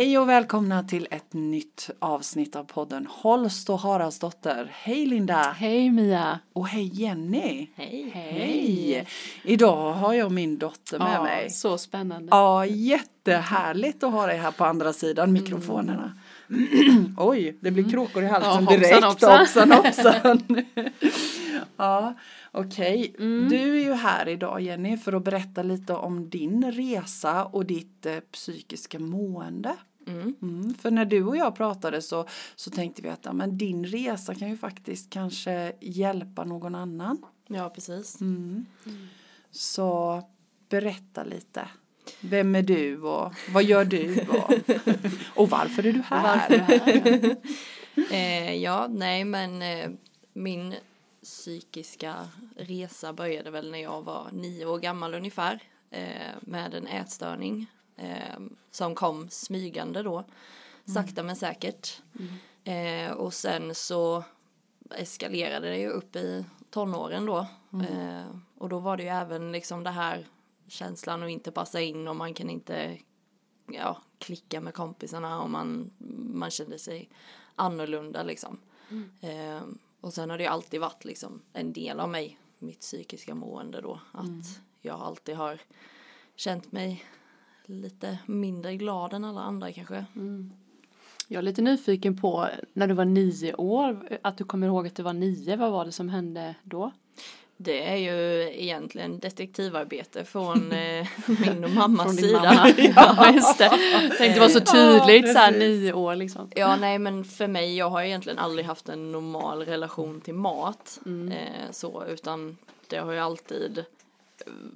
Hej och välkomna till ett nytt avsnitt av podden Holst och Haraldsdotter. Hej Linda! Hej Mia! Och hej Jenny! Hej! Hej! Idag har jag min dotter med ja, mig. Så spännande. Ja, jättehärligt att ha dig här på andra sidan mikrofonerna. Oj, det blir kråkor i halsen Mm. Ja, direkt. hoppsan. Hoppsan, hoppsan. ja, okej. Mm. Du är ju här idag Jenny för att berätta lite om din resa och ditt eh, psykiska mående. Mm. Mm, för när du och jag pratade så, så tänkte vi att ja, men din resa kan ju faktiskt kanske hjälpa någon annan. Ja, precis. Mm. Så berätta lite. Vem är du och vad gör du och, och varför är du här? Är du här? Eh, ja, nej men eh, min psykiska resa började väl när jag var nio år gammal ungefär eh, med en ätstörning eh, som kom smygande då, sakta men säkert. Eh, och sen så eskalerade det ju upp i tonåren då. Eh, och då var det ju även liksom det här känslan att inte passa in och man kan inte ja, klicka med kompisarna och man, man kände sig annorlunda liksom. Eh, och sen har det ju alltid varit liksom en del av mig, mitt psykiska mående då, att jag alltid har känt mig lite mindre glad än alla andra kanske. Jag är lite nyfiken på när du var nio år, att du kommer ihåg att du var nio, vad var det som hände då? Det är ju egentligen detektivarbete från eh, min och mammas Från sida. mamma. Ja, just det. Tänkte var så tydligt Ja, så här nio år liksom. Ja, nej men för mig, jag har egentligen aldrig haft en normal relation till mat. Eh, så, utan det har ju alltid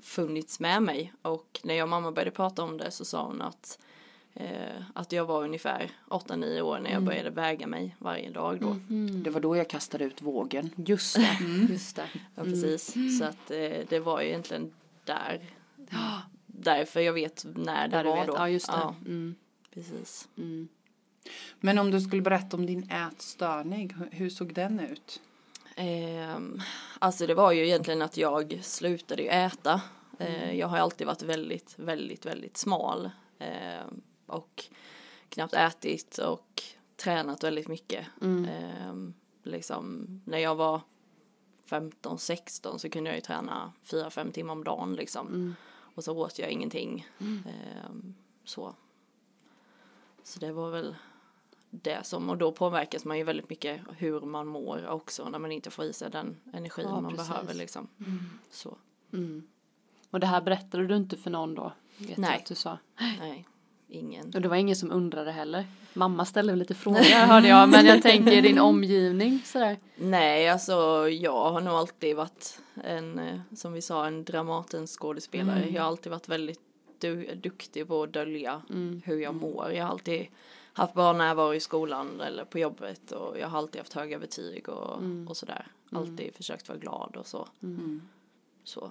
funnits med mig. Och när jag och mamma började prata om det så sa hon att, eh, att jag var ungefär 8-9 år när jag började väga mig varje dag då. Det var då jag kastade ut vågen. Just det, just det. Ja, precis. Så att eh, det var ju egentligen där. Därför jag vet när det Där var då. ja just det. Ja, Mm. precis. Mm. Men om du skulle berätta om din ätstörning, hur- såg den ut? Ehm, alltså det var ju egentligen att jag slutade ju äta. Eh, jag har alltid varit väldigt, väldigt, väldigt smal. Ehm, och knappt ätit och tränat väldigt mycket. Ehm, liksom när jag var 15-16 så kunde jag ju träna 4-5 timmar om dagen liksom. Och så åt jag ingenting. Ehm, så. Så det var väl det som, och då påverkas man ju väldigt mycket hur man mår också när man inte får i sig den energin Ja, man precis. behöver liksom. Så, Mm. Och det här berättade du inte för någon då? Vet jag Nej. Att du sa. nej, ingen. Och det var ingen som undrade heller. Mamma ställde väl lite frågor hörde jag, men jag tänker din omgivning sådär. Nej, alltså jag har nog alltid varit en, eh, som vi sa, en Dramatens skådespelare. Jag har alltid varit väldigt du, duktig på att dölja hur jag mår. Jag har alltid haft bra närvaro i skolan eller på jobbet och jag har alltid haft höga betyg och, och sådär. Alltid försökt vara glad och så. Så.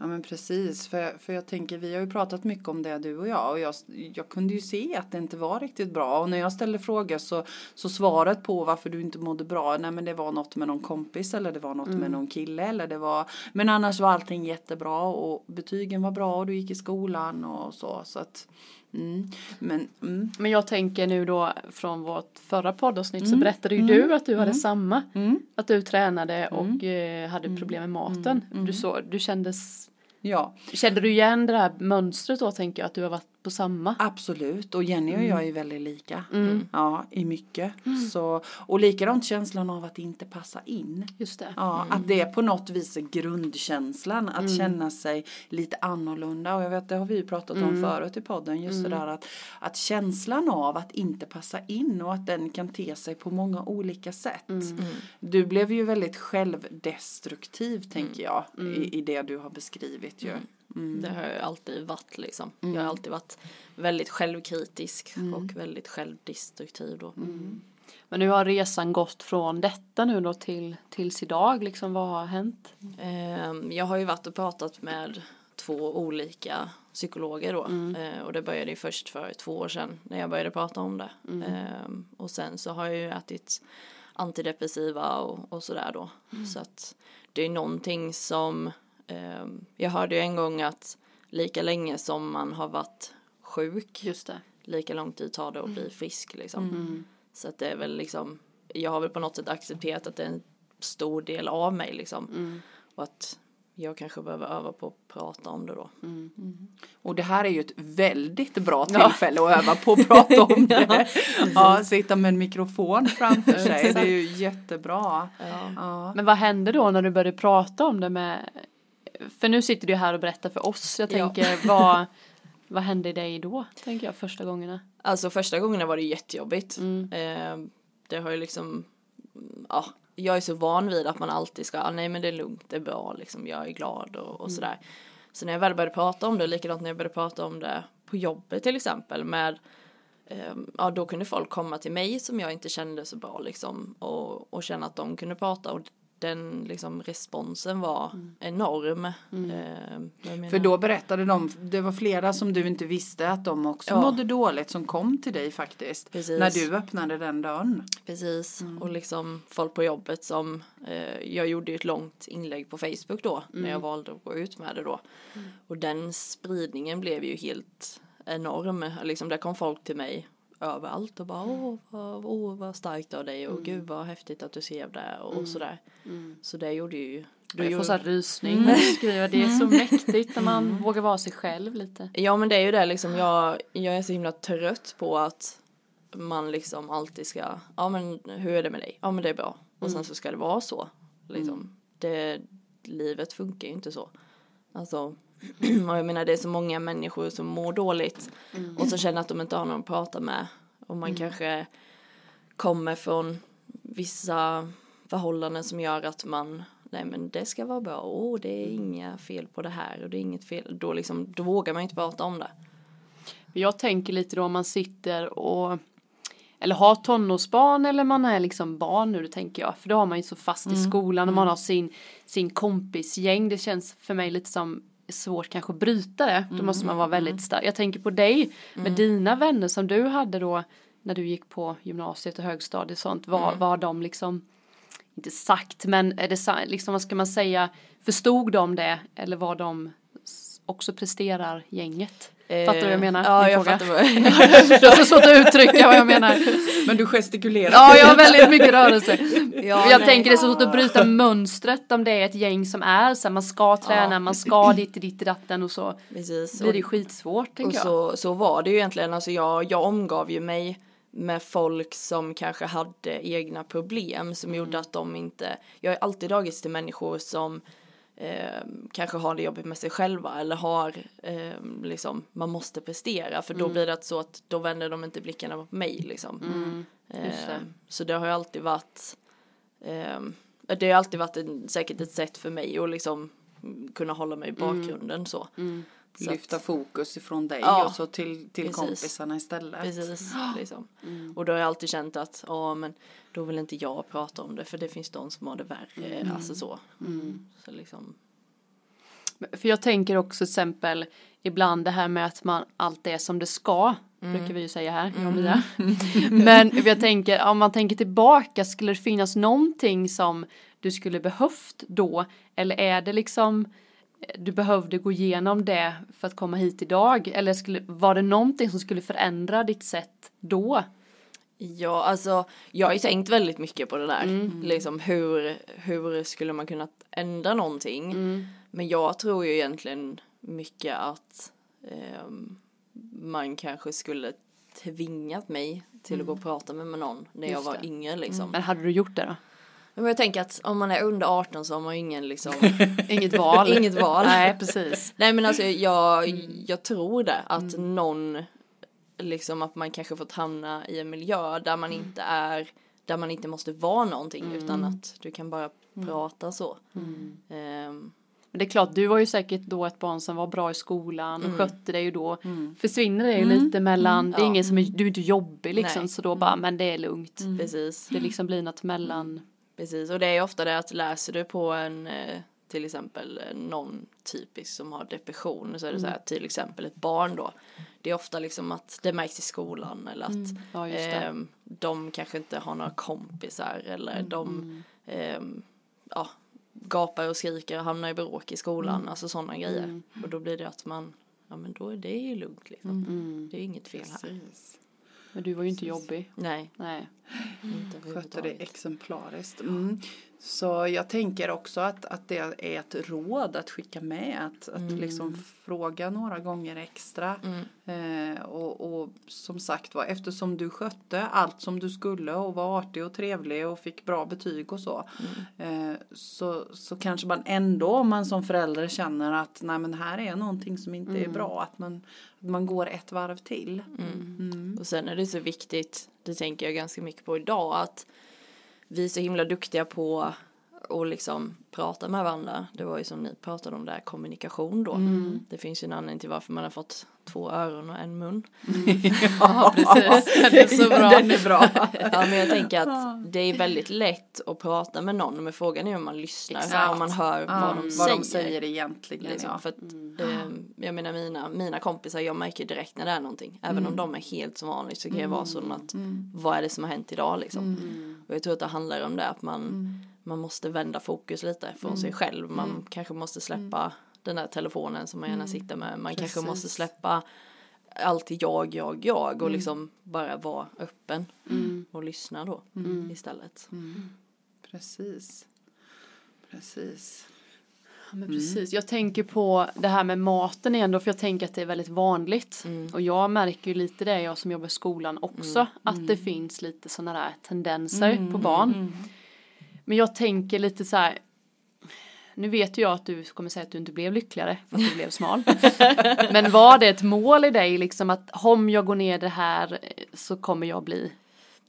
Ja men precis, för, för jag tänker vi har ju pratat mycket om det du och jag. Och jag, jag kunde ju se att det inte var riktigt bra. Och när jag ställde frågor så, så svaret på varför du inte mådde bra, nej men det var något med någon kompis eller det var något med någon kille eller det var, men annars var allting jättebra och betygen var bra och du gick i skolan och så. Så att, mm, men mm, Men jag tänker nu då från vårt förra poddavsnitt så berättade ju du att du hade samma. mm, Att du tränade och eh, hade problem med maten. Mm. Du, så, du kändes, ja. Kände du igen det här mönstret då tänker jag att du har varit på samma? Absolut, och Jenny och jag är väldigt lika. Mm. Ja, i mycket. Så, och likadant känslan av att inte passa in. Just det. Ja, att det på något vis är grundkänslan, att känna sig lite annorlunda. Och jag vet, det har vi ju pratat om förut i podden, just det där att, att känslan av att inte passa in och att den kan te sig på många olika sätt. Du blev ju väldigt självdestruktiv, tänker jag, i, i det du har beskrivit ju. Mm. Det har jag alltid varit liksom. Jag har alltid varit väldigt självkritisk och väldigt självdestruktiv då. Men nu har resan gått från detta nu då till tills idag liksom vad har hänt? Ehm, Jag har ju varit och pratat med två olika psykologer då. Eh, Och det började ju först för två år sedan när jag började prata om det. Ehm, Och sen så har jag ju ätit antidepressiva och, och sådär då. Så att det är någonting som, ehm, jag hörde ju en gång att lika länge som man har varit sjuk. Just det. Lika lång tid tar det att bli frisk liksom. Så att det är väl liksom, jag har väl på något sätt accepterat att det är en stor del av mig liksom. Och att jag kanske behöver öva på att prata om det då. Och det här är ju ett väldigt bra tillfälle att öva på att prata om det. Ja, sitta med en mikrofon framför sig, det är ju jättebra. Ja. Ja. Men vad hände då när du började prata om det med För nu sitter du här och berättar för oss. Jag Ja. tänker vad Vad hände i dig då? Tänker jag första gångerna. Alltså första gångerna var det jättejobbigt. Mm. Eh, det har ju liksom, mm, ja, jag är så van vid att man alltid ska, ah, nej men det är lugnt, det är bra, liksom, jag är glad och, Mm. och sådär. Så när jag väl började prata om det, likadant när jag började prata om det på jobbet till exempel med eh, Ja då kunde folk komma till mig som jag inte kände så bra liksom och, och känna att de kunde prata och den liksom responsen var enorm. Eh, jag menar- För då berättade de, det var flera som du inte visste att de också Ja. mådde dåligt som kom till dig faktiskt. Precis. När du öppnade den dörren. Precis, Mm. och liksom folk på jobbet som, eh, jag gjorde ju ett långt inlägg på Facebook då, när Mm. jag valde att gå ut med det då. Och den spridningen blev ju helt enorm, liksom där kom folk till mig överallt och bara åh vad, åh, vad starkt av dig Mm. och gud vad häftigt att du skrev det och sådär. Så det gjorde ju, du Jag får gjorde- så här rysning när du skriver. Det är så mäktigt när man vågar vara sig själv lite. Ja men det är ju det liksom, jag, jag är så himla trött på att man liksom alltid ska, ja men hur är det med dig? Ja men det är bra. Och sen så ska det vara så. Liksom. Det, livet funkar ju inte så. Alltså, och jag menar det är så många människor som mår dåligt och så känner att de inte har någon att prata med. Och man kanske kommer från vissa förhållanden som gör att man nej men det ska vara bra, åh det är inga fel på det här och det är inget fel, då liksom, då vågar man inte prata om det. Jag tänker lite då om man sitter och eller har tonårsbarn eller man är liksom barn nu, det tänker jag. För då har man ju så fast i skolan och man har sin, sin kompisgäng. Det känns för mig lite som svårt kanske att bryta det. Då måste man vara väldigt stark. Jag tänker på dig med dina vänner som du hade då när du gick på gymnasiet och högstadiet och sånt. Var, var de liksom inte sagt, men är det liksom, vad ska man säga, förstod de det eller var de också presterar gänget? Fattar du vad jag menar? Eh, Ja, Min jag fråga. fattar vad Det är så svårt att uttrycka vad jag menar. Men du gestikulerar. Ja, jag har väldigt mycket rörelse. Ja, jag nej. tänker det är så svårt att bryta mönstret om det är ett gäng som är så här, man ska träna, man ska dit, dit, datten och så Precis. blir det och- skitsvårt Och tänker jag. så, så var det ju egentligen, alltså jag, jag omgav ju mig med folk som kanske hade egna problem som Mm. gjorde att de inte, jag har alltid dragits till människor som eh, kanske har det jobbigt med sig själva eller har eh, liksom, man måste prestera för då Mm. blir det så att då vänder de inte blickarna på mig liksom. Mm. det. Eh, så det har ju alltid varit eh, det har alltid varit en, säkert ett sätt för mig att liksom mm, kunna hålla mig i bakgrunden så. Mm. Så Lyfta att- fokus ifrån dig Ja, och så till, till precis. kompisarna istället. Precis, liksom. Mm. Och då har jag alltid känt att, ja men då vill inte jag prata om det för det finns de som har det värre, Mm. alltså så. Så liksom, För jag tänker också till exempel ibland det här med att man allt är som det ska. Mm. Brukar vi ju säga här, jag och Mia. Men jag tänker, om man tänker tillbaka, skulle det finnas någonting som du skulle behövt då? Eller är det liksom du behövde gå igenom det för att komma hit idag? Eller skulle, var det någonting som skulle förändra ditt sätt då? ja alltså jag har ju tänkt väldigt mycket på det där, Mm. liksom hur, hur skulle man kunna ändra någonting? Mm. Men jag tror ju egentligen mycket att ehm, man kanske skulle tvingat mig till att gå och prata med någon när jag Mm. Just var det. Mm. yngre liksom. Men hade du gjort det då? Men jag tänker att om man är under 18 så har man ju ingen liksom, Inget val? inget val. Nej, precis. Nej men alltså jag, Mm. jag tror det att någon liksom att man kanske fått hamna i en miljö där man Mm. inte är där man inte måste vara någonting utan att du kan bara Mm. prata så. Ehm, Men det är klart, du var ju säkert då ett barn som var bra i skolan Mm. och skötte dig och då försvinner det ju lite mellan, det är Ja. ingen som är, du är inte jobbig liksom Nej. så då bara, men det är lugnt. Precis, Det liksom blir något mellan, precis och det är ofta det att läser du på en eh, till exempel eh, någon typisk som har depression så är det så Mm. här till exempel ett barn då. Det är ofta liksom att det märks i skolan eller att ja just det. Ehm, de kanske inte har några kompisar eller Mm, de ehm, ja, gapar och skriker och hamnar i bråk i skolan, Mm. alltså sådana grejer. Och då blir det att man ja men då är det ju lugnt liksom. Det är inget fel här. Precis. Men du var ju inte jobbig. Nej, Nej. inte Skötte det exemplariskt. Mm. Så jag tänker också att, att det är ett råd att skicka med. Att, att liksom fråga några gånger extra. Eh, och, och som sagt var, eftersom du skötte allt som du skulle och var artig och trevlig och fick bra betyg och så. Eh, så, så kanske man ändå om man som förälder känner att nej men här är någonting som inte är bra. Att man, att man går ett varv till. Och sen är det så viktigt, det tänker jag ganska mycket på idag, att vi är så himla duktiga på att liksom prata med varandra. Det var ju som ni pratade om där, kommunikation då. Det finns ju en anledning till varför man har fått två öron och en mun. Ja, precis. Den är så bra. Den är bra. Ja men jag tänker att det är väldigt lätt att prata med någon men frågan är om man lyssnar, Exakt. om man hör Ja, vad de säger. vad de säger egentligen. Liksom, ja. för att, eh, jag menar mina, mina kompisar, jag märker direkt när det är någonting. Även om de är helt som vanligt så kan jag vara som att vad är det som har hänt idag liksom. Och jag tror att det handlar om det att man, man måste vända fokus lite från sig själv. Man kanske måste släppa den där telefonen som man gärna sitter med. Man kanske måste Precis. släppa alltid jag, jag, jag och liksom bara vara öppen och lyssna då istället. Precis. Precis. Ja, men precis. Jag tänker på det här med maten igen då, för jag tänker att det är väldigt vanligt. Och jag märker ju lite det, jag som jobbar i skolan också, att det finns lite sådana där tendenser på barn. Men jag tänker lite så här, nu vet ju jag att du kommer säga att du inte blev lyckligare för att du blev smal. Men var det ett mål i dig liksom att om jag går ner det här eh, så kommer jag bli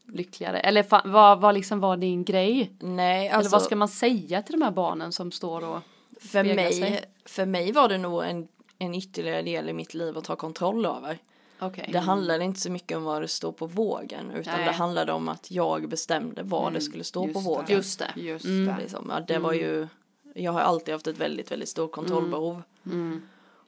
lyckligare? Eller vad, vad liksom var din grej? Nej, Eller alltså vad ska man säga till de här barnen som står och för mig, sig? för mig var det nog en, en ytterligare del i mitt liv att ta kontroll över. Okej. Det handlade inte så mycket om vad det står på vågen utan Nej. det handlade om att jag bestämde vad det skulle stå på just vågen. det. Just det. Just Mm. det. Liksom. Ja, det var ju, jag har alltid haft ett väldigt, väldigt stort kontrollbehov. Mm.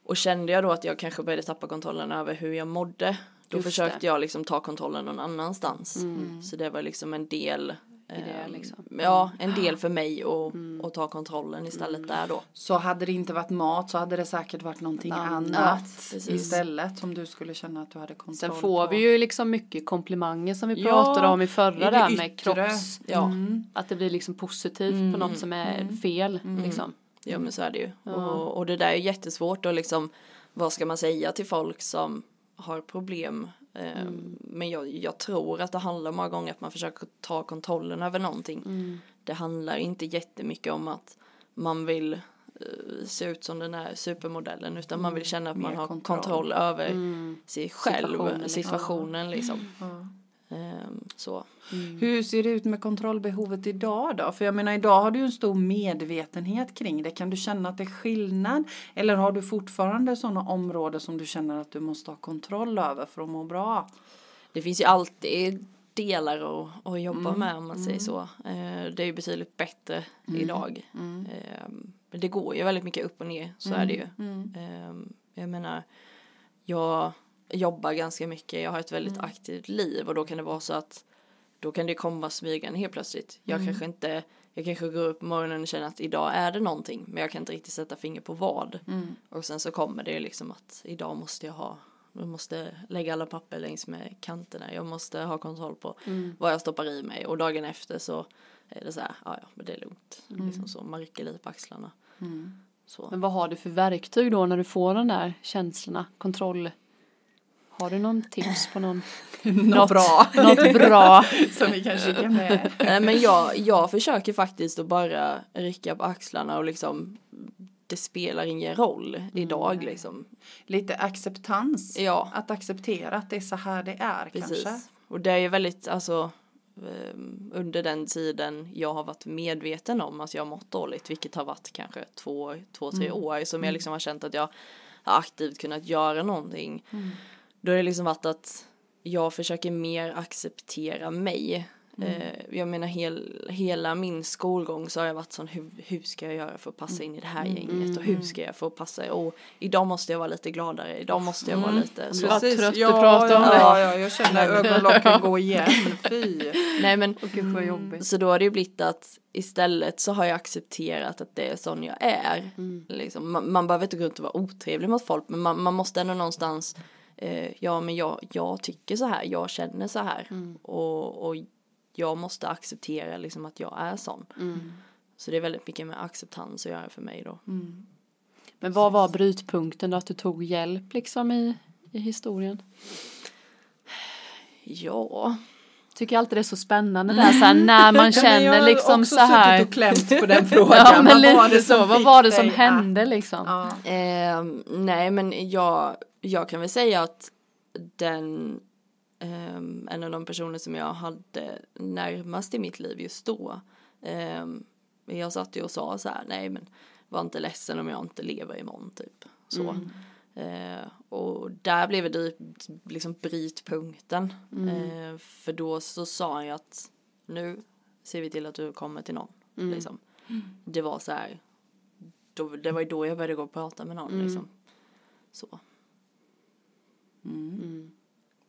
Och kände jag då att jag kanske började tappa kontrollen över hur jag mådde, då Just försökte det. jag liksom ta kontrollen någon annanstans. Mm. Så det var liksom en del, I det, ehm, liksom. ja, en del för mig att Mm. att ta kontrollen istället där då. Så hade det inte varit mat så hade det säkert varit någonting Annat, annat istället som du skulle känna att du hade kontroll Sen får på. vi ju liksom mycket komplimanger som vi Ja, pratade om i förra där med kropps. Ja, Mm. Att det blir liksom positivt på något som är fel. Liksom. ja men så är det ju. Och, och det där är jättesvårt och liksom, vad ska man säga till folk som har problem Eh, Men jag, jag tror att det handlar många gånger att man försöker ta kontrollen över någonting. Mm. Det handlar inte jättemycket om att man vill eh, se ut som den här supermodellen utan man vill känna att man Mer har kontroll. kontroll, över Mm. sig själv, Situationen, situationen, liksom. Ja. Ehm, så. Hur ser det ut med kontrollbehovet idag då? För jag menar idag har du ju en stor medvetenhet kring det. Kan du känna att det är skillnad? Eller har du fortfarande sådana områden som du känner att du måste ha kontroll över för att må bra? Det finns ju alltid delar att, att jobba Mm. med om man säger så. Eh, det är ju betydligt bättre idag. Mm. Ehm, Men det går ju väldigt mycket upp och ner, så är det ju. Mm. Ehm, Jag menar, jag jobbar ganska mycket, jag har ett väldigt Mm. aktivt liv och då kan det vara så att då kan det komma smygande helt plötsligt. Jag Mm. kanske inte, jag kanske går upp på morgonen och känner att idag är det någonting men jag kan inte riktigt sätta finger på vad. Mm. Och sen så kommer det liksom att idag måste jag ha, jag måste lägga alla papper längs med kanterna, jag måste ha kontroll på Mm. vad jag stoppar i mig och dagen efter så är det så här, ja ja men det är lugnt. Mm. Liksom så, man rycker lite på axlarna. Så. Men vad har du för verktyg då när du får de där känslorna? Kontroll? Har du någon tips på någon? Något bra Något bra? som vi kan kika med. Nej men jag, jag försöker faktiskt att bara rycka på axlarna och liksom det spelar ingen roll idag liksom. Lite acceptans. Ja, Att acceptera att det är så här det är precis. kanske. Och det är ju väldigt, alltså ehm, under den tiden jag har varit medveten om att jag har mått dåligt, vilket har varit kanske två, två tre år som jag liksom har känt att jag har aktivt kunnat göra någonting. Då har det liksom varit att jag försöker mer acceptera mig Eh, jag menar hel, hela min skolgång så har jag varit sån hur, hur ska jag göra för att passa in i det här gänget och hur ska jag få passa och idag måste jag vara lite gladare, idag måste jag vara lite så. var Precis, trött ja, att prata om ja, det. ja, ja, jag känner ögonlocken gå igen. Fy. Nej men jobbigt. så då har det ju blivit att istället så har jag accepterat att det är sån jag är. Liksom, man, man behöver inte gå runt och vara otrevlig mot folk men man, man måste ändå någonstans eh, ja men jag, jag tycker så här, jag känner så här och, och jag måste acceptera liksom att jag är sån. Så det är väldigt mycket med acceptans att göra för mig då. Men vad var brytpunkten då att du tog hjälp liksom i, i historien? Ja, Tycker alltid det är så spännande där så här, när man jag känner har liksom också så här. suttit och klämt på den frågan. Ja men Vad var lite det som så, vad var det som dig hände liksom? Ja. Eh, nej men jag, jag kan väl säga att den ehm, en av de personer som jag hade närmast i mitt liv just då ehm, jag satt ju och sa så här nej men var inte ledsen om jag inte lever imorgon typ. Så. Eh, och där blev det liksom brytpunkten. Eh, för då så sa jag att nu ser vi till att du kommer till någon liksom. Det var så här då, det var ju då jag började gå och prata med någon liksom. Så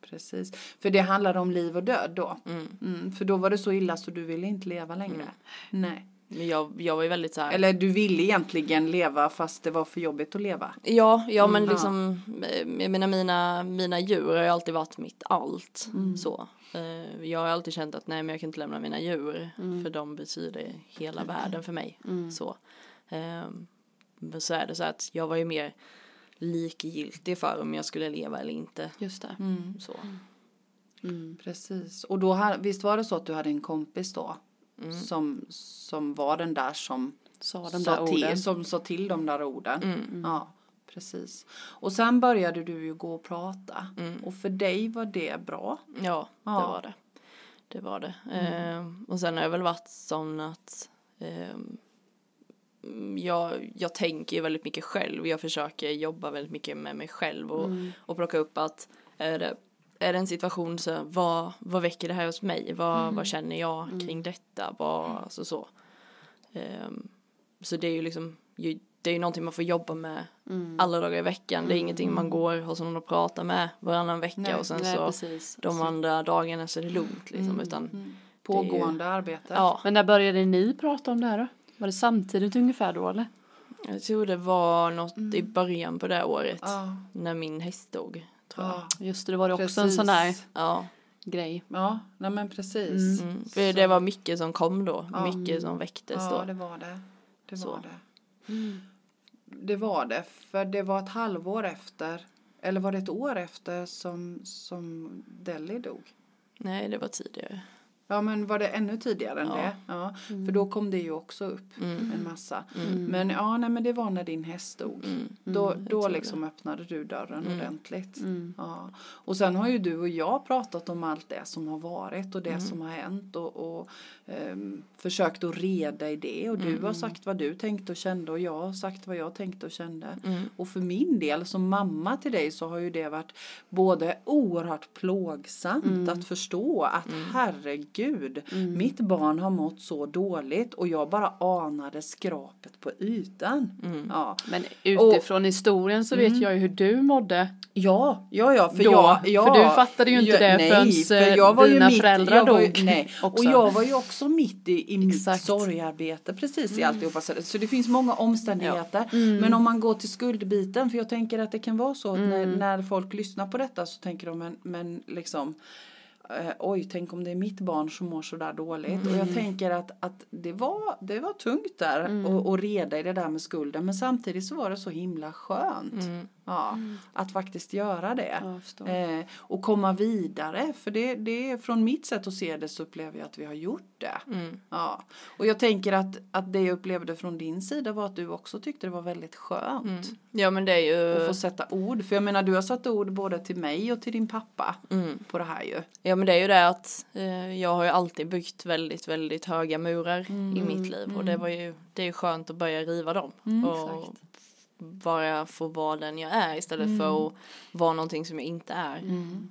Precis. För det handlade om liv och död då. Mm. Mm, för då var det så illa så du ville inte leva längre. Nej. Men jag, jag var ju väldigt så här. Eller du ville egentligen leva fast det var för jobbigt att leva. Ja, ja men Mm. liksom, eh, jag menar mina, mina djur har ju alltid varit mitt allt. Mm. Så. Eh, Jag har alltid känt att nej men jag kan inte lämna mina djur. Mm. För de betyder hela världen för mig. Så. Ehm, Men så är det så att jag var ju mer likgiltig för om jag skulle leva eller inte. Just det. Mm. Så. Precis. Och då, visst var det så att du hade en kompis då? Mm. Som, som var den där som Sa de sa där till, orden. som sa till de där orden. Mm. Ja, precis. Och sen började du ju gå och prata. Mm. Och för dig var det bra. Ja, Ja. det var det. Det var det. Ehm, och sen har jag väl varit sån att ehm, jag, jag tänker ju väldigt mycket själv. Jag försöker jobba väldigt mycket med mig själv och, och plocka upp att är det, är det en situation så vad, vad väcker det här hos mig? Vad, vad känner jag kring detta? Vad, alltså så. Ehm, så det är ju liksom ju, det är ju någonting man får jobba med alla dagar i veckan. Det är ingenting man går hos någon och pratar med varannan vecka Nej, och sen Nej, så precis. de andra dagarna så är det lugnt liksom utan Mm. Pågående arbete. ja, Men när började ni prata om det här då? Var det samtidigt ungefär då eller? jag tror det var något i början på det här året Ja, när min häst dog tror jag. ja, Just det, det var det också en Precis. sån där Ja, grej. ja nej men precis. mm. för det var mycket som kom då, Ja. mycket som väcktes Ja, då. det var det. Det Så. var det. Det var det, för det var ett halvår efter, eller var det ett år efter som, som Delhi dog? Nej, det var tidigare. Ja, men var det ännu tidigare än Ja. det? Ja, för då kom det ju också upp Mm. en massa. Men ja, nej, men det var när din häst dog. Mm. Då, jag då tror liksom öppnade du dörren Mm. ordentligt. Mm. Ja. Och sen har ju du och jag pratat om allt det som har varit och det Mm. som har hänt och, och ehm, försökt att reda i det. Och du Mm. har sagt vad du tänkte och kände och jag har sagt vad jag tänkte och kände. Mm. Och för min del som mamma till dig så har ju det varit både oerhört plågsamt Mm. att förstå att herregud, mitt barn har mått så dåligt och jag bara anade skrapet på ytan. Mm. Ja. Men utifrån historien så vet jag ju hur du mådde. Ja, ja, ja, för Då, jag, ja, för du fattade ju inte ja, det nej, förrän, för jag var dina mitt, föräldrar jag var ju, dog nej, också. Och jag var ju också mitt i, i mitt sorgarbete precis i alltihopa. Så, det finns många omständigheter. Mm. Men om man går till skuldbiten, för jag tänker att det kan vara så att Mm. när, när folk lyssnar på detta så tänker de men, men liksom eh, oj, tänk om det är mitt barn som mår så där dåligt. Och Mm. jag tänker att, att det, var, det var tungt där Mm. och, och reda i det där med skulden. Men samtidigt så var det så himla skönt. Mm. Ja, att faktiskt göra det. Eh, och komma vidare. För det, det är från mitt sätt att se det så upplever jag att vi har gjort det. Mm. Ja. Och jag tänker att, att det jag upplevde från din sida var att du också tyckte det var väldigt skönt. Mm. Ja men det är ju Att få sätta ord. För jag menar du har satt ord både till mig och till din pappa mm. på det här ju. Ja men det är ju det att eh, jag har ju alltid byggt väldigt väldigt höga murar Mm. i mitt liv och det var ju det är ju skönt att börja riva dem Mm, och exakt. bara få vara den jag är istället för att vara någonting som jag inte är.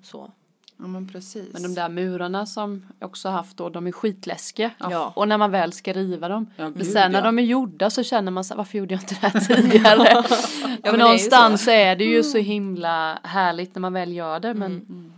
Så. Ja men precis. Men de där murarna som jag också haft då, de är skitläskiga. Ja. Och när man väl ska riva dem. Ja, men gud, sen när ja. de är gjorda så känner man sig, varför gjorde jag inte det här tidigare? är För någonstans så. är, det ju så himla härligt när man väl gör det. Men, Mm.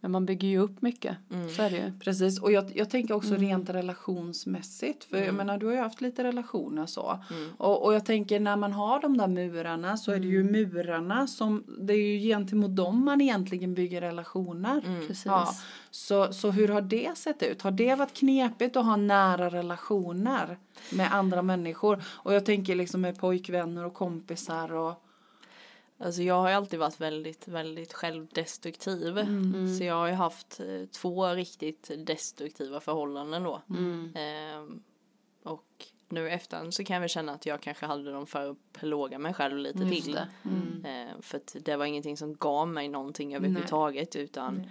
Men man bygger ju upp mycket. Så är det ju. Precis, och jag, jag tänker också Mm. rent relationsmässigt. För jag menar, du har ju haft lite relationer så. Mm. Och, och jag tänker när man har de där murarna så är det ju Mm. murarna som, det är ju gentemot dem man egentligen bygger relationer. Mm. Precis. Ja, så, så hur har det sett ut? Har det varit knepigt att ha nära relationer med andra människor? Och jag tänker liksom med pojkvänner och kompisar och Alltså jag har ju alltid varit väldigt, väldigt självdestruktiv. Mm. Så jag har ju haft eh, två riktigt destruktiva förhållanden då. Mm. Ehm, och nu i efterhand så kan jag väl känna att jag kanske hade dem för att plåga mig själv lite Just till. det. Mm. Ehm, för att det var ingenting som gav mig någonting överhuvudtaget utan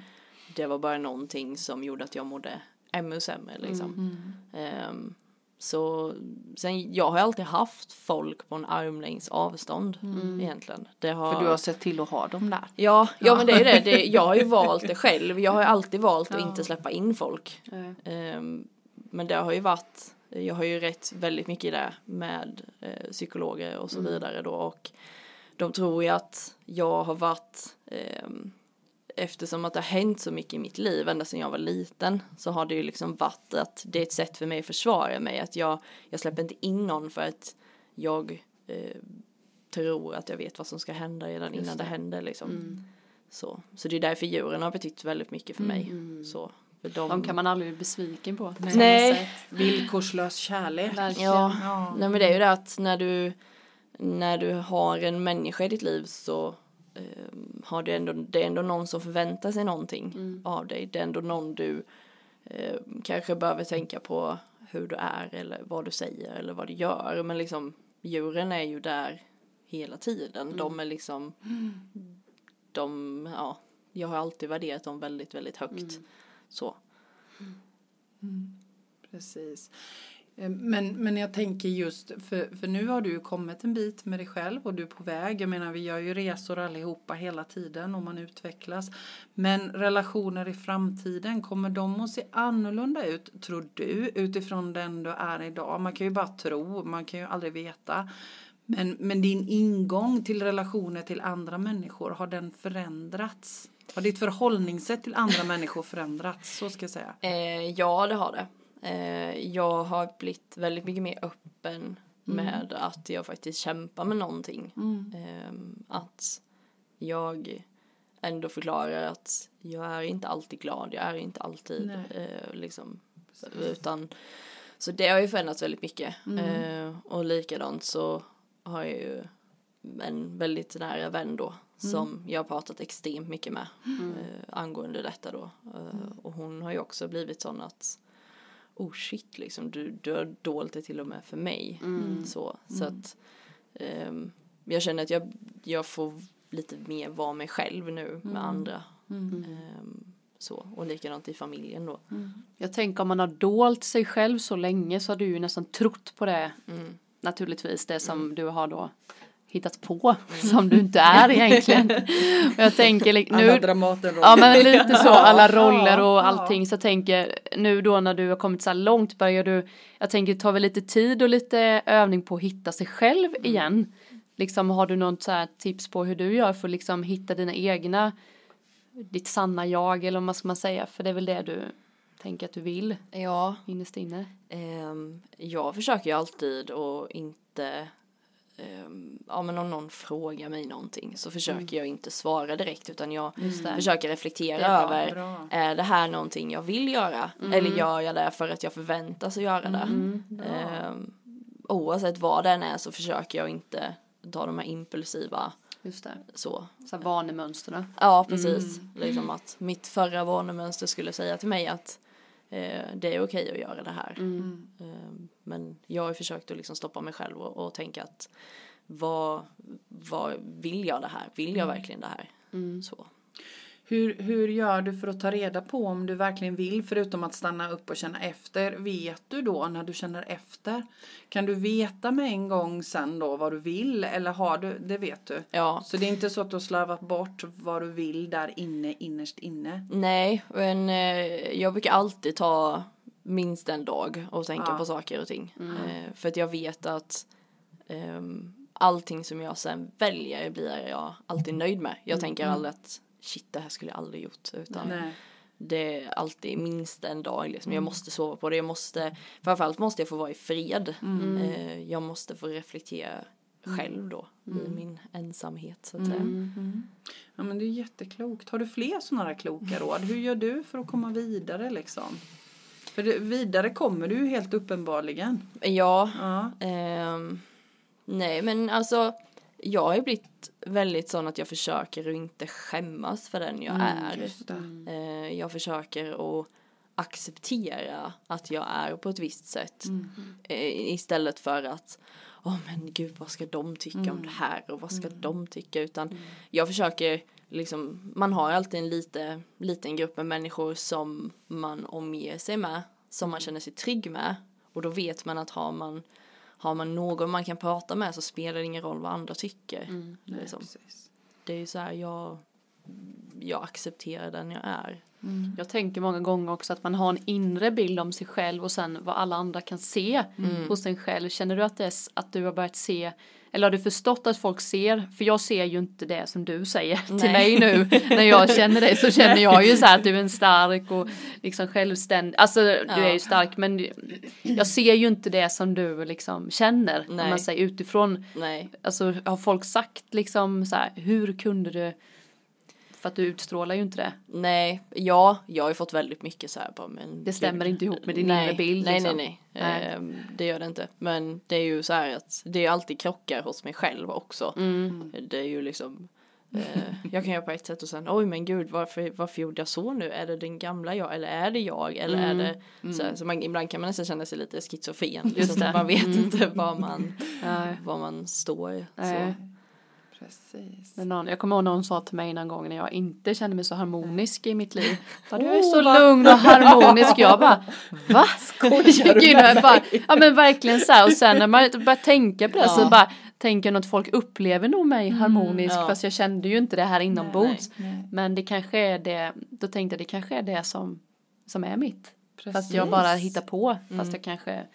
det var bara någonting som gjorde att jag mådde ännu sämre liksom. Mm. Ehm, så sen, jag har alltid haft folk på en armlängds avstånd egentligen. Det har, för du har sett till att ha dem där. Ja, ja men det är det. det. Jag har ju valt det själv. Jag har ju alltid valt att inte släppa in folk. Nej. Ehm, men det har ju varit, jag har ju rätt väldigt mycket i det med eh, psykologer och så vidare då och de tror ju att jag har varit, ehm, eftersom att det har hänt så mycket i mitt liv ända sedan jag var liten så har det ju liksom varit att det är ett sätt för mig att försvara mig att jag, jag släpper inte in någon för att jag eh, tror att jag vet vad som ska hända redan innan det. händer liksom. Så. så det är därför djuren har betytt väldigt mycket för mig. Så, för de, De kan man aldrig bli besviken på. Nej. sätt. Villkorslös kärlek. Verkligen. Ja, Ja. nej men det är ju det att när du, när du har en människa i ditt liv så eh, har du ändå, det är ändå någon som förväntar sig någonting av dig. Det är ändå någon du eh, kanske behöver tänka på hur du är eller vad du säger eller vad du gör. Men liksom djuren är ju där hela tiden. De är liksom, de, ja, jag har alltid värderat dem väldigt, väldigt högt. Så. Precis. Eh, men, men jag tänker just, för, för nu har du ju kommit en bit med dig själv och du är på väg. Jag menar vi gör ju resor allihopa hela tiden och man utvecklas. Men relationer i framtiden, kommer de att se annorlunda ut tror du utifrån den du är idag? Man kan ju bara tro, man kan ju aldrig veta. Men, men din ingång till relationer till andra människor, har den förändrats? Har ditt förhållningssätt till andra människor förändrats? Så ska jag säga. Eh, ja, det har det. Eh, jag har blivit väldigt mycket mer öppen med att jag faktiskt kämpar med någonting. Eh, att jag ändå förklarar att jag är inte alltid glad, jag är inte alltid eh, liksom, utan så det har ju förändrats väldigt mycket. Eh, och likadant så har jag ju en väldigt nära vän då som jag har pratat extremt mycket med eh, angående detta då. Eh, och hon har ju också blivit sån att oh shit liksom du, du har dolt det till och med för mig. Så, så att ehm, jag känner att jag, jag får lite mer vara mig själv nu med andra. Ehm, så, och likadant i familjen då. Jag tänker om man har dolt sig själv så länge så har du ju nästan trott på det. Mm. Naturligtvis det som du har då hittat på som du inte är egentligen. Och jag tänker Alla nu, Dramatenroller. ja men lite så, alla roller och allting. Så jag tänker nu då när du har kommit så här långt börjar du, jag tänker ta väl lite tid och lite övning på att hitta sig själv Mm. igen. Liksom har du något så här tips på hur du gör för att liksom hitta dina egna, ditt sanna jag eller vad ska man säga, för det är väl det du tänker att du vill Ja, innerst inne. Ehm, jag försöker ju alltid och inte ja men om någon frågar mig någonting så försöker jag inte svara direkt utan jag det. försöker reflektera bra, över bra. är det här någonting jag vill göra eller gör jag det för att jag förväntas att göra det Ehm, oavsett vad den är så försöker jag inte ta de här impulsiva Just det. så Så här vanemönstren. Ja, precis. Liksom att mitt förra vanemönster skulle säga till mig att eh, det är okej att göra det här. Eh, men jag har försökt att liksom stoppa mig själv och, och tänka att vad, vad vill jag det här? Vill jag verkligen det här? Så. Hur, hur gör du för att ta reda på om du verkligen vill förutom att stanna upp och känna efter? Vet du då när du känner efter? Kan du veta med en gång sen då vad du vill eller har du, det vet du? Ja. Så det är inte så att du har slarvat bort vad du vill där inne, innerst inne? Nej, men eh, jag brukar alltid ta minst en dag och tänka Ja. på saker och ting. Eh, för att jag vet att ehm, allting som jag sen väljer blir jag alltid nöjd med. Jag tänker aldrig att shit det här skulle jag aldrig gjort. Utan Nej. det är alltid minst en dag liksom. Jag måste sova på det. Jag måste, framförallt måste jag få vara i fred. Eh, jag måste få reflektera själv då i min ensamhet så att säga. Ja men det är jätteklokt. Har du fler sådana här kloka råd? Hur gör du för att komma vidare liksom? För det, vidare kommer du ju helt uppenbarligen. Ja, Ja. Ehm, nej, men alltså jag har ju blivit väldigt sån att jag försöker att inte skämmas för den jag är. Just det. Eh, jag försöker att acceptera att jag är på ett visst sätt. Eh, istället för att Åh men gud vad ska de tycka om det här och vad ska de tycka utan jag försöker liksom man har alltid en lite, liten grupp med människor som man omger sig med som man känner sig trygg med och då vet man att har man har man någon man kan prata med så spelar det ingen roll vad andra tycker. Nej, liksom. Det är ju så här jag jag accepterar den jag är. Jag tänker många gånger också att man har en inre bild om sig själv och sen vad alla andra kan se hos en själv. Känner du att, det är, att du har börjat se, eller har du förstått att folk ser? För jag ser ju inte det som du säger till Nej. mig nu. När jag känner dig så känner jag ju så här att du är en stark och liksom självständig. Alltså du är ju stark men jag ser ju inte det som du liksom känner. Om Nej. man säger utifrån. Nej. Alltså har folk sagt liksom så här, hur kunde du? För att du utstrålar ju inte det. Nej, ja, jag har ju fått väldigt mycket så här bara men Det stämmer gud. inte ihop med din nej, inre bild, Nej, liksom. nej, nej. Nej. Ehm, det gör det inte. Men det är ju så här att det är alltid krockar hos mig själv också. Mm. Det är ju liksom eh, jag kan göra på ett sätt och sen oj men gud varför, varför gjorde jag så nu? Är det den gamla jag eller är det jag eller är det så, här, så man, ibland kan man nästan känna sig lite schizofren. Liksom. Man vet inte var man, var man står. Så. Precis. Men någon, jag kommer ihåg någon sa till mig någon gång när jag inte kände mig så harmonisk i mitt liv. Du är Oh, så vad- lugn och harmonisk. Jag bara, va? Skojar du jag bara, Ja men verkligen så här. Och sen när man börjar tänka på det så bara tänker jag att folk upplever nog mig harmonisk. ja. Fast jag kände ju inte det här inombords. Nej, nej. Men det kanske är det, då tänkte jag det kanske är det som, som är mitt. Fast jag Precis. bara hittar på. Fast jag kanske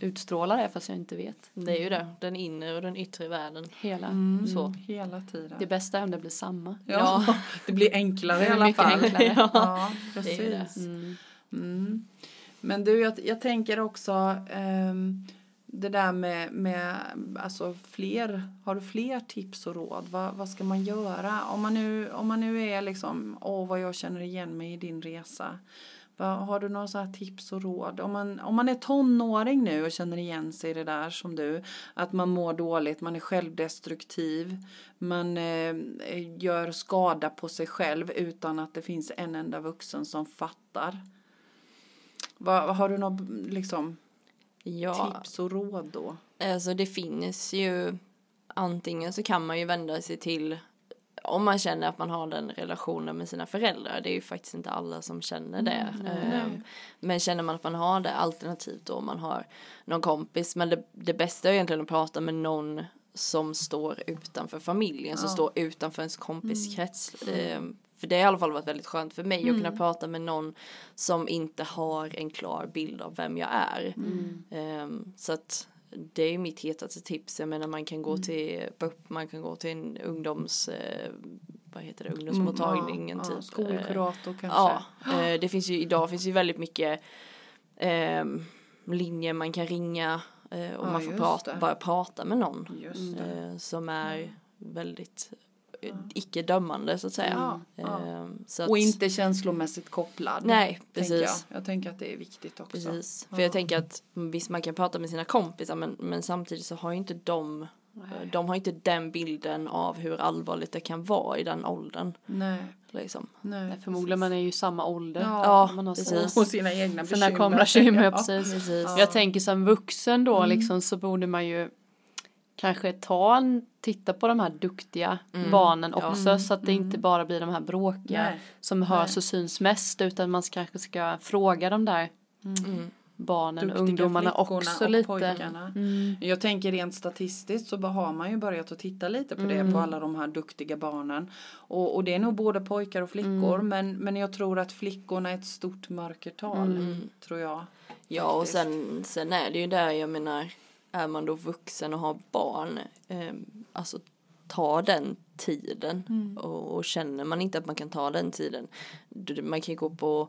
utstrålar det fast jag inte vet. Det är ju det, den inre och den yttre världen. Hela. Så. Mm, Hela tiden. Det bästa är om det blir samma. Ja, det blir enklare Det i alla mycket fall. enklare. Ja, Det är ju det. precis. Mm. Men du, jag, jag tänker också ehm, det där med, med alltså fler, har du fler tips och råd? Vad, vad ska man göra? Om man nu, om man nu är liksom, åh vad jag känner igen mig i din resa. Har du några så tips och råd? Om man, om man är tonåring nu och känner igen sig i det där som du, att man mår dåligt, man är självdestruktiv, man eh, gör skada på sig själv utan att det finns en enda vuxen som fattar. Vad, har du några liksom, Ja, tips och råd då? Alltså det finns ju antingen så kan man ju vända sig till om man känner att man har den relationen med sina föräldrar. Det är ju faktiskt inte alla som känner det. Ehm, Men känner man att man har det alternativt då om man har någon kompis. Men det, det bästa är egentligen att prata med någon som står utanför familjen, som står utanför ens kompiskrets. Ehm, För det har i alla fall varit väldigt skönt för mig att kunna prata med någon som inte har en klar bild av vem jag är. Ehm, så att det är mitt hetaste tips. Jag menar man kan gå till BUP, man kan gå till en ungdoms, eh, vad heter det, ungdomsmottagningen Mm, ja, typ. Skolkurator kanske? Ja, eh, det finns ju, idag finns ju väldigt mycket ehm, linjer man kan ringa eh, och Ja, man får prata, bara prata med någon eh, som är väldigt eh, icke dömande så att säga. Ja, ja. Ehm, så att, Och inte känslomässigt kopplad. Nej, precis. Jag. jag tänker att det är viktigt också. Precis, för jag tänker att visst man kan prata med sina kompisar men, men samtidigt så har ju inte de de har inte den bilden av hur allvarligt det kan vara i den åldern. Nej, Liksom. nej. Nej, förmodligen man är ju samma ålder. Ja, Ja, man har precis. Och sina egna sina bekymmer. bekymmer. Ja. Precis. Precis. Jag tänker som vuxen då Mm. liksom så borde man ju kanske ta en, titta på de här duktiga barnen också så att det inte bara blir de här bråkiga Nej. som hörs och syns mest utan man kanske ska fråga de där barnen och Duktiga ungdomarna också och lite. pojkarna. Jag tänker rent statistiskt så har man ju börjat att titta lite på det på alla de här duktiga barnen. Och, och det är nog både pojkar och flickor men, men jag tror att flickorna är ett stort mörkertal. Tror jag. Ja och faktiskt. sen, sen är det ju där jag menar är man då vuxen och har barn eh, alltså ta den tiden och, och känner man inte att man kan ta den tiden man kan gå på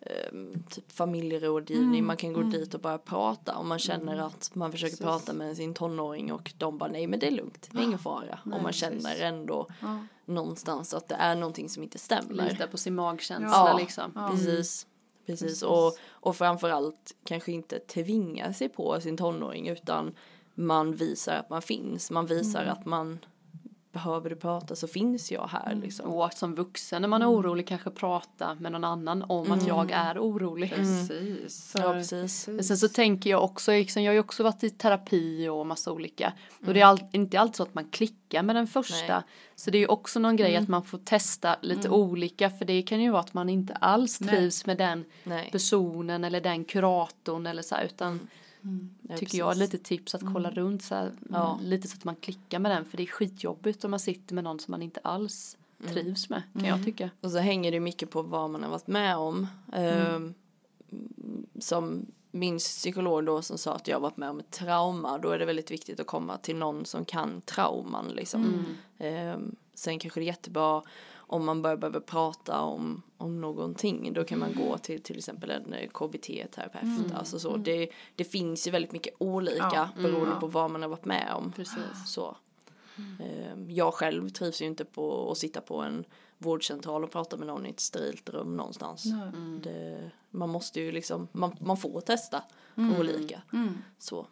eh, typ familjerådgivning man kan gå dit och bara prata om man känner att man försöker Precis. prata med sin tonåring och de bara nej men det är lugnt det är ingen fara och man precis. känner ändå Ja. någonstans att det är någonting som inte stämmer Lita på sin magkänsla Ja. liksom. Precis. Precis. Och, och framförallt kanske inte tvinga sig på sin tonåring utan man visar att man finns. Man visar att man behöver du prata så finns jag här liksom. Och att som vuxen när man är orolig kanske prata med någon annan om att jag är orolig. Precis. Ja, precis. Men sen så tänker jag också, liksom, jag har ju också varit i terapi och massa olika. Och det är all, inte alltid så att man klickar med den första. Nej. Så det är ju också någon grej att man får testa lite olika. För det kan ju vara att man inte alls trivs med den Nej. personen eller den kuratorn eller så här, utan Ja, tycker jag är precis. lite tips att kolla runt så här, Ja. lite så att man klickar med den för det är skitjobbigt om man sitter med någon som man inte alls trivs med kan jag tycka. Och så hänger det mycket på vad man har varit med om. Ehm, som min psykolog då som sa att jag har varit med om ett trauma, då är det väldigt viktigt att komma till någon som kan trauman liksom. Ehm, sen kanske det är jättebra om man bara behöver prata om, om någonting, då kan man gå till till exempel en eh, KBT-terapeut. Alltså så, det, det finns ju väldigt mycket olika Ja. beroende på vad man har varit med om. Precis. Så. Ehm, Jag själv trivs ju inte på att sitta på en vårdcentral och prata med någon i ett sterilt rum någonstans. Det, man måste ju liksom, man, man får testa olika. Så,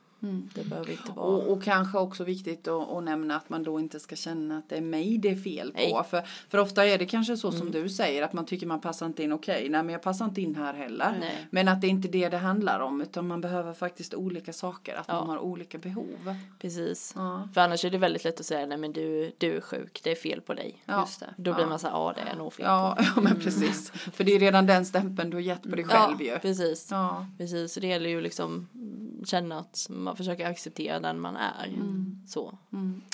det behöver inte vara. Och, och kanske också viktigt att, att nämna att man då inte ska känna att det är mig det är fel på. Nej. För, för ofta är det kanske så som du säger att man tycker man passar inte in. Okej, nej men jag passar inte in här heller. Nej. Men att det är inte det det handlar om utan man behöver faktiskt olika saker. Att Ja. man har olika behov. Precis. Ja. För annars är det väldigt lätt att säga, nej men du, du är sjuk, det är fel på dig. Ja. Just det. Då blir man så här, ja det är nog fel Ja, på ja men precis. För det är redan den stämpeln du har gett på dig själv ja, ju. precis. Ja. Precis, så det gäller ju liksom mm, känna att man försöker acceptera den man är. Mm. Så.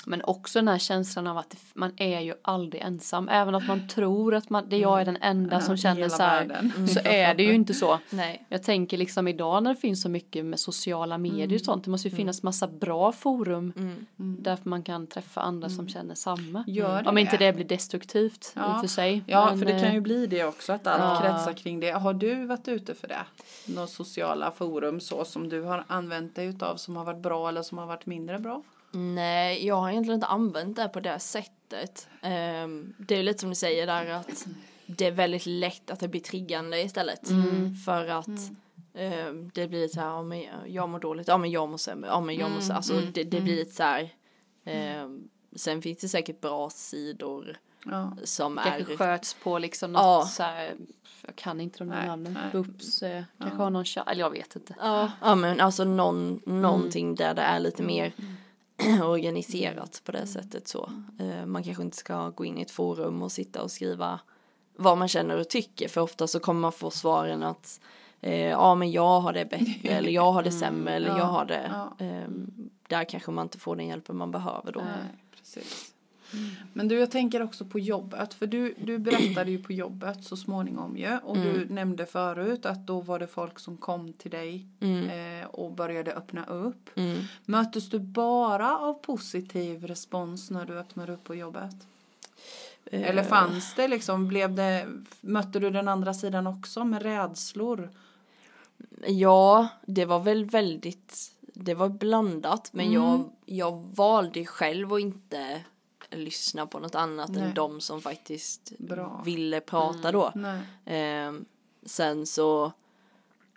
Men också den här känslan av att man är ju aldrig ensam. Även att man tror att man, det jag är den enda som i känner så här. Så är det ju inte så. Nej. Jag tänker liksom idag när det finns så mycket med sociala medier Mm. och sånt. Det måste ju finnas massa bra forum. Där man kan träffa andra som känner samma. Gör det Om inte det? blir destruktivt i Ja. och för sig. Ja, Men, för det kan eh, ju bli det också att allt Ja. kretsar kring det. Har du varit ute för det? Några sociala forum så som du har använt dig utav som har varit bra eller som har varit mindre bra? Nej, jag har egentligen inte använt det på det sättet. Ehm, det är lite som du säger där att det är väldigt lätt att det blir triggande istället. För att ehm, det blir så här, ja men jag mår dåligt, ja men jag mår sämre, ja men jag mår så Alltså det, det blir lite så här. ehm, sen finns det säkert bra sidor Ja. som kanske är sköts på liksom något Ja. så här, jag kan inte de där Nej, namnen. nej. Bups, eh, kanske har någon cha- eller jag vet inte. Ja, ja men alltså någon, någonting där det är lite mer organiserat på det sättet så. Eh, Man kanske inte ska gå in i ett forum och sitta och skriva vad man känner och tycker för ofta så kommer man få svaren att eh, ja men jag har det bättre eller jag har det sämre eller jag har det. ja. ehm, där kanske man inte får den hjälpen man behöver då. Nej, precis. Men du, jag tänker också på jobbet. För du, du berättade ju på jobbet så småningom ju. Och du nämnde förut att då var det folk som kom till dig eh, och började öppna upp. Mm. Möttes du bara av positiv respons när du öppnade upp på jobbet? Eller fanns det liksom, blev det, mötte du den andra sidan också med rädslor? Ja, det var väl väldigt, det var blandat men Mm. jag, jag valde själv att inte lyssna på något annat Nej. än de som faktiskt Bra. ville prata då. Nej. Ehm, sen så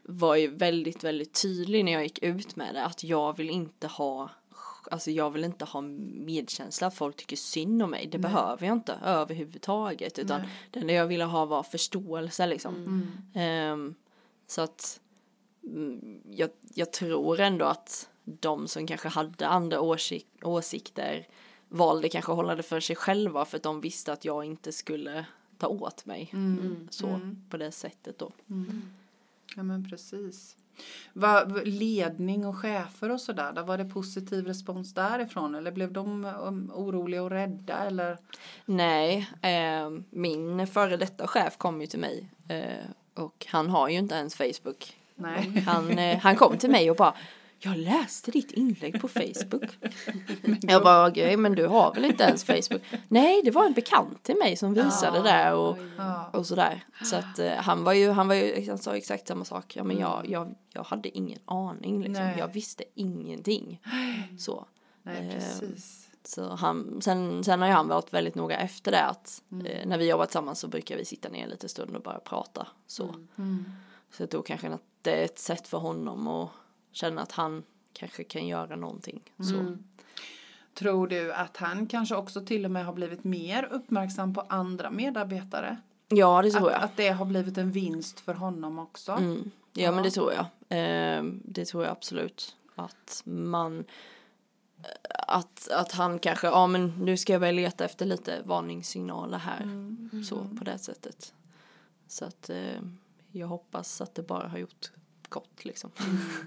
var jag väldigt, väldigt tydlig när jag gick ut med det att jag vill inte ha Alltså jag vill inte ha medkänsla, att folk tycker synd om mig. Det behöver jag inte överhuvudtaget. Utan Nej. det enda jag ville ha var förståelse liksom. Mm. Ehm, så att mm, jag, jag tror ändå att de som kanske hade andra åsik åsikter valde kanske att hålla det för sig själva för att de visste att jag inte skulle ta åt mig. Mm. Så på det sättet då. Ja men precis. Va, ledning och chefer och sådär, där var det positiv respons därifrån eller blev de um, oroliga och rädda eller? Nej, eh, min före detta chef kom ju till mig eh, och han har ju inte ens Facebook. Nej. Han, eh, han kom till mig och bara jag läste ditt inlägg på Facebook. jag bara, okej men du har väl inte ens Facebook? Nej, det var en bekant till mig som visade Ja, det och, Ja. och sådär. Så att eh, han var ju, han var ju, han sa exakt samma sak. Ja men jag, Mm. jag, jag hade ingen aning liksom. Nej. Jag visste ingenting. Så. Nej Eh, precis. Så han, sen, sen har ju han varit väldigt noga efter det att Mm. eh, när vi jobbar tillsammans så brukar vi sitta ner lite stund och bara prata så. Mm. Så jag tror kanske att det är ett sätt för honom att känna att han kanske kan göra någonting. Så. Mm. Tror du att han kanske också till och med har blivit mer uppmärksam på andra medarbetare? Ja det tror Att, jag. att det har blivit en vinst för honom också? Mm. Ja, Ja. men det tror jag. Eh, det tror jag absolut. Att man att, att han kanske, ja men nu ska jag väl leta efter lite varningssignaler här. Mm. Så på det sättet. Så att eh, jag hoppas att det bara har gjort gott liksom.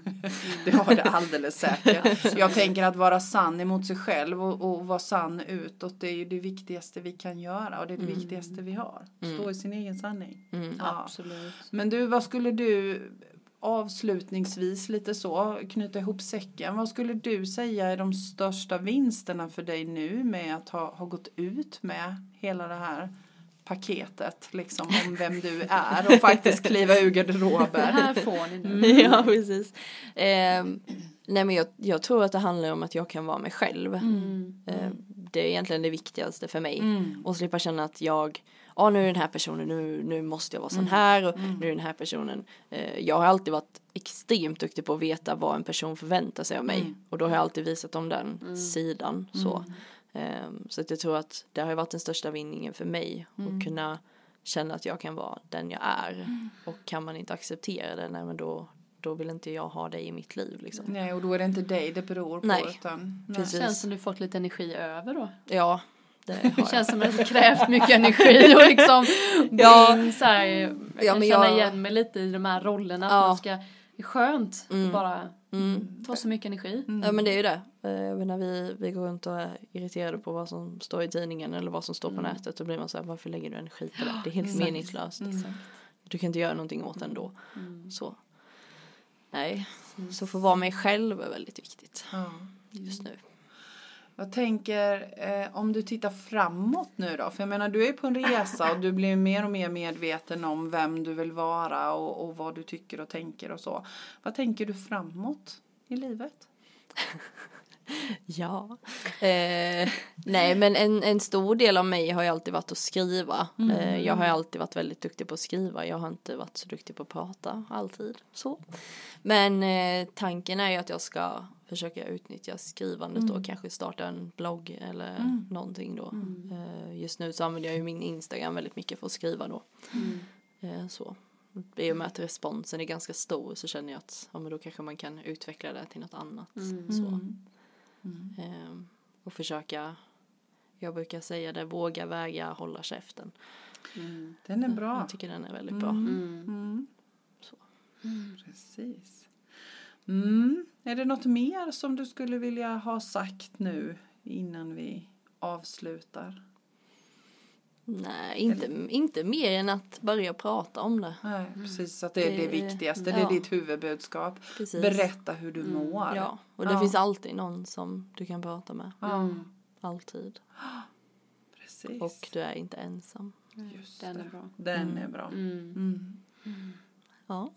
Det har det alldeles säkert. Jag tänker att vara sann emot sig själv och, och vara sann utåt. Det är ju det viktigaste vi kan göra och det är det viktigaste vi har. Stå i sin egen sanning. Mm. Ja. Absolut. Men du, vad skulle du avslutningsvis lite så knyta ihop säcken. Vad skulle du säga är de största vinsterna för dig nu med att ha, ha gått ut med hela det här paketet liksom om vem du är och faktiskt kliva ur Det garderoben. här får ni nu. Mm. ja, precis. Eh, nej, men jag, jag tror att det handlar om att jag kan vara mig själv. Mm. Eh, det är egentligen det viktigaste för mig. Mm. Och slippa känna att jag, ja nu är den här personen, nu, nu måste jag vara sån Mm. här och nu är den här personen. Eh, jag har alltid varit extremt duktig på att veta vad en person förväntar sig av mig. Mm. Och då har jag alltid visat om den sidan. Så, eh, så att jag tror att det har varit den största vinningen för mig. Mm. Att kunna känna att jag kan vara den jag är. Och kan man inte acceptera det, nej men då, då vill inte jag ha det i mitt liv liksom. Nej, och då är det inte dig det beror på. Nej. Utan, nej. Precis. Känns som du fått lite energi över då. Ja, det har Det känns som att det krävt mycket energi och liksom Ja. så här. Jag Ja, kan men känna jag- igen mig lite i de här rollerna. Att Ja. man ska, det är skönt att bara Mm. ta så mycket energi. Ja men det är ju det. Eh, Jag menar, vi, vi går runt och är irriterade på vad som står i tidningen eller vad som står på nätet. Då blir man så här, varför lägger du energi på det? Det är helt Exakt. meningslöst. Du kan inte göra någonting åt det ändå. Så. Nej, så få vara mig själv är väldigt viktigt Ja. just nu. Jag tänker eh, om du tittar framåt nu då. För jag menar du är på en resa och du blir mer och mer medveten om vem du vill vara och, och vad du tycker och tänker och så. Vad tänker du framåt i livet? Ja. Eh, nej men en, en stor del av mig har ju alltid varit att skriva. Eh, jag har alltid varit väldigt duktig på att skriva. Jag har inte varit så duktig på att prata alltid. Så. Men eh, tanken är ju att jag ska försöka utnyttja skrivandet och kanske starta en blogg eller någonting då. Eh, just nu så använder jag ju min Instagram väldigt mycket för att skriva då. Eh, så. I och med att responsen är ganska stor så känner jag att ja, men då kanske man kan utveckla det till något annat. Så. Ehm, och försöka, jag brukar säga det, våga, väga, hålla käften. Den är bra. Jag tycker den är väldigt bra. Mm. Så. Precis. Mm. Är det något mer som du skulle vilja ha sagt nu innan vi avslutar? Nej, inte, inte mer än att börja prata om det. Nej, precis. Att det är det, Det- viktigaste. Det är ja. ditt huvudbudskap. Precis. Berätta hur du mår. Ja, och det Ja. finns alltid någon som du kan prata med. Ja, Alltid. precis. Och du är inte ensam. Just Den det. är bra. Den är bra. Mm. Mm. Ja.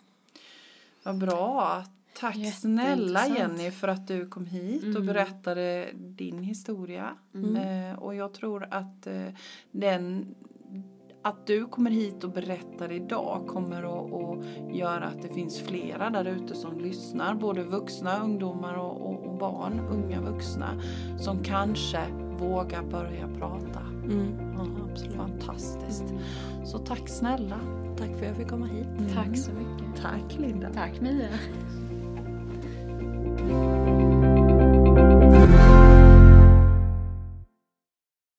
Vad bra. Tack snälla. Jenny för att du kom hit och Mm. berättade din historia. Mm. Eh, och jag tror att eh, den att du kommer hit och berättar idag kommer att, att göra att det finns flera där ute som lyssnar. Både vuxna, ungdomar och, och, och barn, unga vuxna. Som kanske vågar börja prata. Mm. Ja. Fantastiskt. Så tack snälla. Tack för att jag fick komma hit. Tack så mycket. Tack Linda. Tack Mia. Bye.